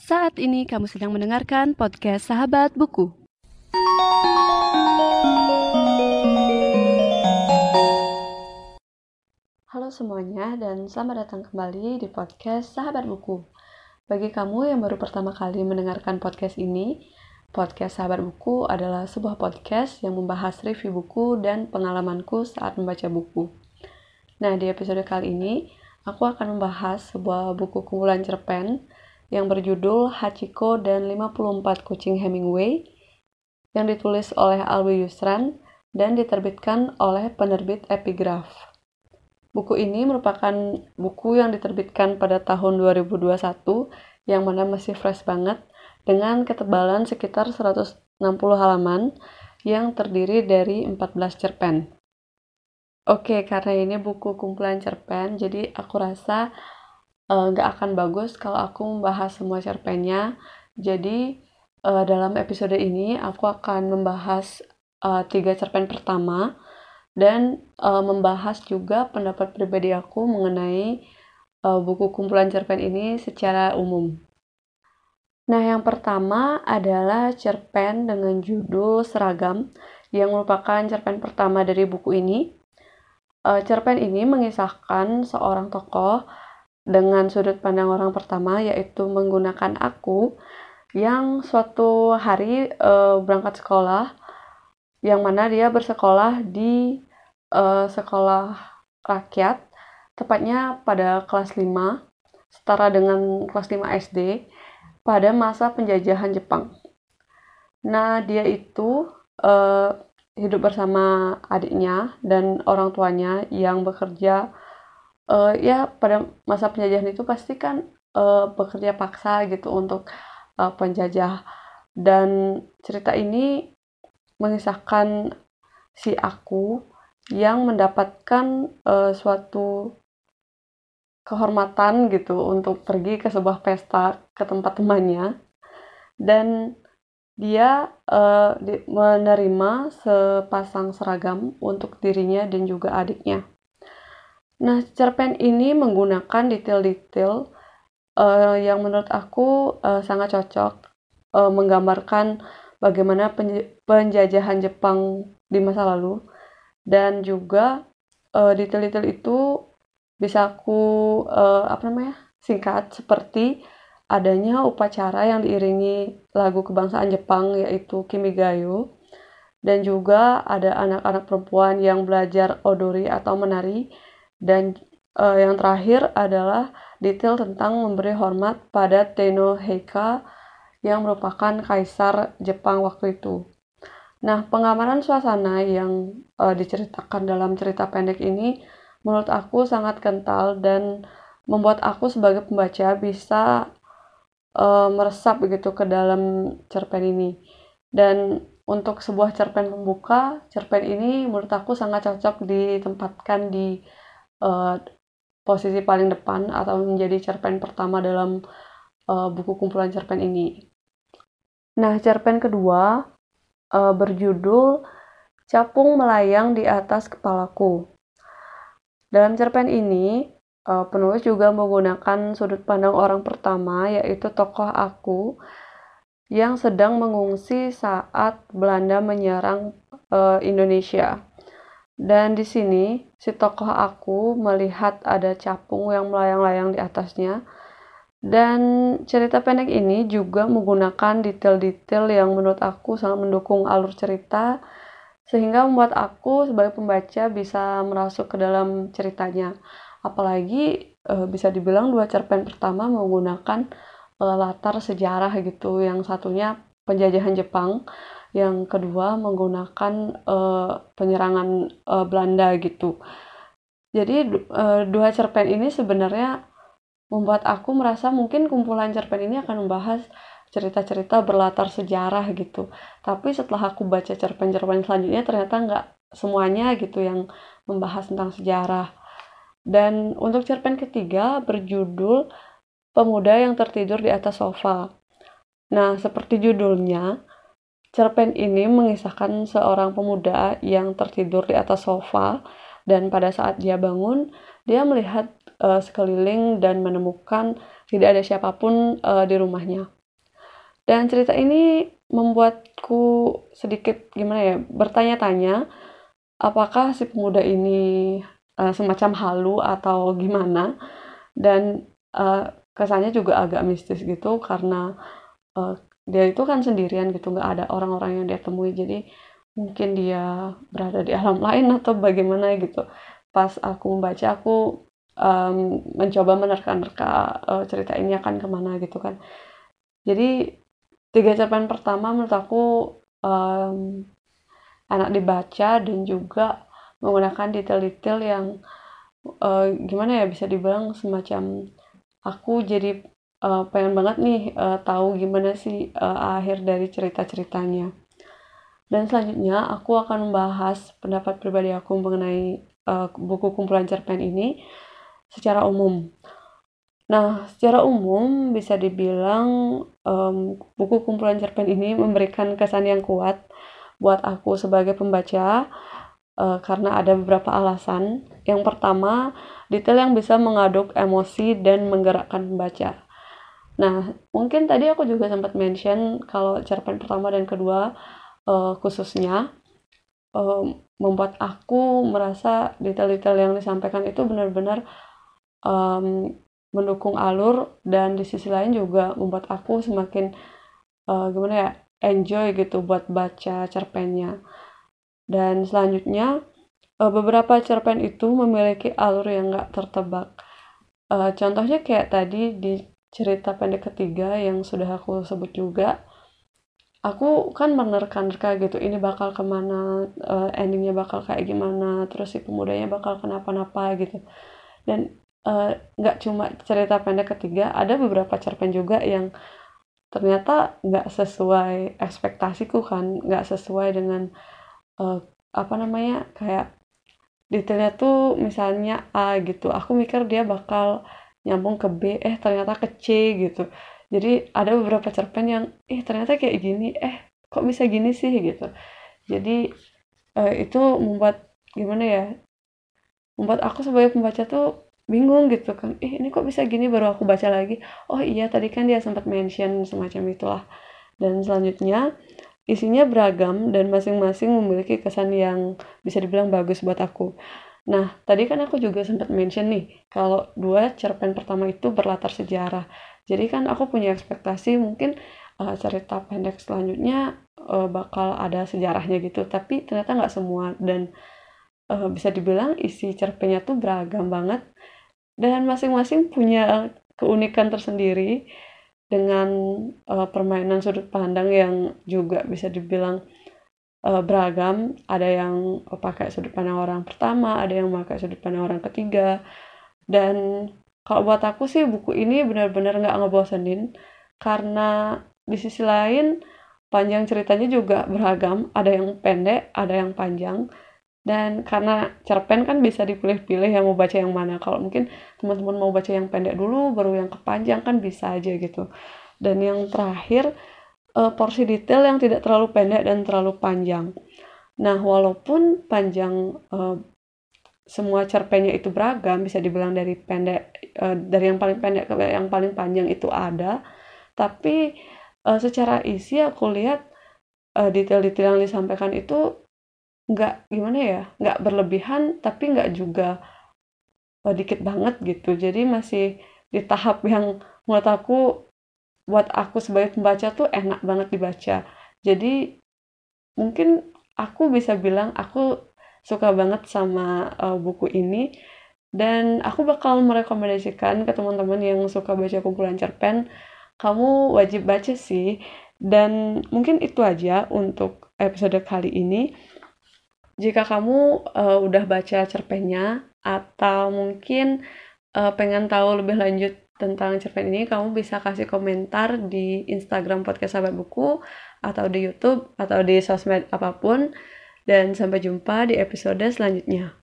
Saat ini kamu sedang mendengarkan podcast Sahabat Buku. Halo semuanya dan selamat datang kembali di podcast Sahabat Buku. Bagi kamu yang baru pertama kali mendengarkan podcast ini, podcast Sahabat Buku adalah sebuah podcast yang membahas review buku dan pengalamanku saat membaca buku. Nah, di episode kali ini, aku akan membahas sebuah buku kumpulan cerpen yang berjudul Hachiko dan 54 Kucing Hemingway yang ditulis oleh Alwi Yusran dan diterbitkan oleh penerbit Epigraph. Buku ini merupakan buku yang diterbitkan pada tahun 2021 yang mana masih fresh banget dengan ketebalan sekitar 160 halaman yang terdiri dari 14 cerpen. Oke, karena ini buku kumpulan cerpen, jadi aku rasa nggak uh, akan bagus kalau aku membahas semua cerpennya. Jadi uh, dalam episode ini aku akan membahas uh, tiga cerpen pertama dan uh, membahas juga pendapat pribadi aku mengenai uh, buku kumpulan cerpen ini secara umum. Nah, yang pertama adalah cerpen dengan judul Seragam yang merupakan cerpen pertama dari buku ini. Cerpen ini mengisahkan seorang tokoh dengan sudut pandang orang pertama yaitu menggunakan aku yang suatu hari uh, berangkat sekolah yang mana dia bersekolah di uh, sekolah rakyat tepatnya pada kelas 5 setara dengan kelas 5 SD pada masa penjajahan Jepang. Nah, dia itu uh, hidup bersama adiknya dan orang tuanya yang bekerja uh, ya pada masa penjajahan itu pasti kan uh, bekerja paksa gitu untuk uh, penjajah dan cerita ini mengisahkan si aku yang mendapatkan uh, suatu kehormatan gitu untuk pergi ke sebuah pesta ke tempat temannya dan dia uh, menerima sepasang seragam untuk dirinya dan juga adiknya. Nah, cerpen ini menggunakan detail-detail uh, yang menurut aku uh, sangat cocok uh, menggambarkan bagaimana penjajahan Jepang di masa lalu. Dan juga detail-detail itu bisa aku uh, apa namanya singkat seperti adanya upacara yang diiringi lagu kebangsaan Jepang yaitu Kimigayo dan juga ada anak-anak perempuan yang belajar odori atau menari dan uh, yang terakhir adalah detail tentang memberi hormat pada Tenno Heika yang merupakan kaisar Jepang waktu itu. Nah, pengamanan suasana yang uh, diceritakan dalam cerita pendek ini menurut aku sangat kental dan membuat aku sebagai pembaca bisa uh, meresap begitu ke dalam cerpen ini. Dan untuk sebuah cerpen pembuka, cerpen ini menurut aku sangat cocok ditempatkan di uh, posisi paling depan atau menjadi cerpen pertama dalam uh, buku kumpulan cerpen ini. Nah, cerpen kedua uh, berjudul Capung Melayang di Atas Kepalaku. Dalam cerpen ini, uh, penulis juga menggunakan sudut pandang orang pertama, yaitu tokoh aku yang sedang mengungsi saat Belanda menyerang uh, Indonesia. Dan di sini si tokoh aku melihat ada capung yang melayang-layang di atasnya. Dan cerita pendek ini juga menggunakan detail-detail yang menurut aku sangat mendukung alur cerita sehingga membuat aku sebagai pembaca bisa merasuk ke dalam ceritanya. Apalagi e, bisa dibilang dua cerpen pertama menggunakan e, latar sejarah gitu, yang satunya penjajahan Jepang yang kedua menggunakan uh, penyerangan uh, Belanda gitu. Jadi uh, dua cerpen ini sebenarnya membuat aku merasa mungkin kumpulan cerpen ini akan membahas cerita-cerita berlatar sejarah gitu. Tapi setelah aku baca cerpen-cerpen selanjutnya ternyata nggak semuanya gitu yang membahas tentang sejarah. Dan untuk cerpen ketiga berjudul Pemuda yang tertidur di atas sofa. Nah, seperti judulnya, Cerpen ini mengisahkan seorang pemuda yang tertidur di atas sofa dan pada saat dia bangun, dia melihat uh, sekeliling dan menemukan tidak ada siapa pun uh, di rumahnya. Dan cerita ini membuatku sedikit gimana ya bertanya-tanya apakah si pemuda ini uh, semacam halu atau gimana dan uh, kesannya juga agak mistis gitu karena uh, dia itu kan sendirian gitu nggak ada orang-orang yang dia temui. Jadi mungkin dia berada di alam lain atau bagaimana gitu. Pas aku membaca aku um, mencoba menerka-nerka uh, cerita ini akan ke mana gitu kan. Jadi tiga cerpen pertama menurut aku um, enak dibaca dan juga menggunakan detail-detail yang uh, gimana ya bisa dibilang semacam aku jadi uh, pengen banget nih uh, tahu gimana sih uh, akhir dari cerita-ceritanya dan selanjutnya aku akan membahas pendapat pribadi aku mengenai uh, buku kumpulan cerpen ini secara umum. Nah, secara umum bisa dibilang um, buku kumpulan cerpen ini memberikan kesan yang kuat buat aku sebagai pembaca uh, karena ada beberapa alasan. Yang pertama, detail yang bisa mengaduk emosi dan menggerakkan pembaca. Nah, mungkin tadi aku juga sempat mention kalau cerpen pertama dan kedua uh, khususnya um, membuat aku merasa detail-detail yang disampaikan itu benar-benar um, mendukung alur dan di sisi lain juga membuat aku semakin uh, gimana ya enjoy gitu buat baca cerpennya. Dan selanjutnya uh, beberapa cerpen itu memiliki alur yang gak tertebak. Uh, contohnya kayak tadi di cerita pendek ketiga yang sudah aku sebut juga. Aku kan menerka-nerka gitu ini bakal ke mana uh, endingnya bakal kayak gimana terus si pemudanya bakal kenapa-napa gitu. Dan Eh, nggak uh, cuma cerita pendek ketiga ada beberapa cerpen juga yang ternyata nggak sesuai ekspektasiku kan nggak sesuai dengan uh, apa namanya kayak detailnya tuh misalnya A gitu. Aku mikir dia bakal nyambung ke B eh ternyata ke C gitu. Jadi ada beberapa cerpen yang eh ternyata kayak gini eh kok bisa gini sih? Gitu. Jadi uh, itu membuat gimana ya membuat aku sebagai pembaca tuh bingung gitu kan. Eh ini kok bisa gini? Baru aku baca lagi. Oh iya tadi kan dia sempat mention semacam itulah. Dan selanjutnya isinya beragam dan masing-masing memiliki kesan yang bisa dibilang bagus buat aku nah tadi kan aku juga sempat mention nih kalau dua cerpen pertama itu berlatar sejarah. Jadi kan aku punya ekspektasi mungkin uh, cerita pendek selanjutnya uh, bakal ada sejarahnya gitu. Tapi ternyata nggak semua. Dan uh, bisa dibilang isi cerpennya tuh beragam banget. Dan masing-masing punya keunikan tersendiri dengan uh, permainan sudut pandang yang juga bisa dibilang uh, beragam. Ada yang pakai sudut pandang orang pertama, ada yang pakai sudut pandang orang ketiga. Dan kalau buat aku sih buku ini benar-benar nggak ngebosenin karena di sisi lain panjang ceritanya juga beragam. Ada yang pendek, ada yang panjang dan karena cerpen kan bisa dipilih-pilih yang mau baca yang mana kalau mungkin teman-teman mau baca yang pendek dulu baru yang kepanjang kan bisa aja gitu dan yang terakhir uh, porsi detail yang tidak terlalu pendek dan terlalu panjang. Nah walaupun panjang uh, semua cerpennya itu beragam bisa dibilang dari pendek uh, dari yang paling pendek ke yang paling panjang itu ada tapi uh, secara isi aku lihat detail-detail yang disampaikan itu nggak gimana ya nggak berlebihan tapi nggak juga uh, dikit banget gitu. Jadi masih di tahap yang menurut aku buat aku sebagai pembaca tuh enak banget dibaca. Jadi mungkin aku bisa bilang aku suka banget sama uh, buku ini. Dan aku bakal merekomendasikan ke teman-teman yang suka baca kumpulan cerpen kamu wajib baca sih. Dan mungkin itu aja untuk episode kali ini. Jika kamu uh, udah baca cerpennya atau mungkin uh, pengen tahu lebih lanjut tentang cerpen ini, kamu bisa kasih komentar di Instagram podcast sahabat buku atau di YouTube atau di sosmed apa pun. Dan sampai jumpa di episode selanjutnya.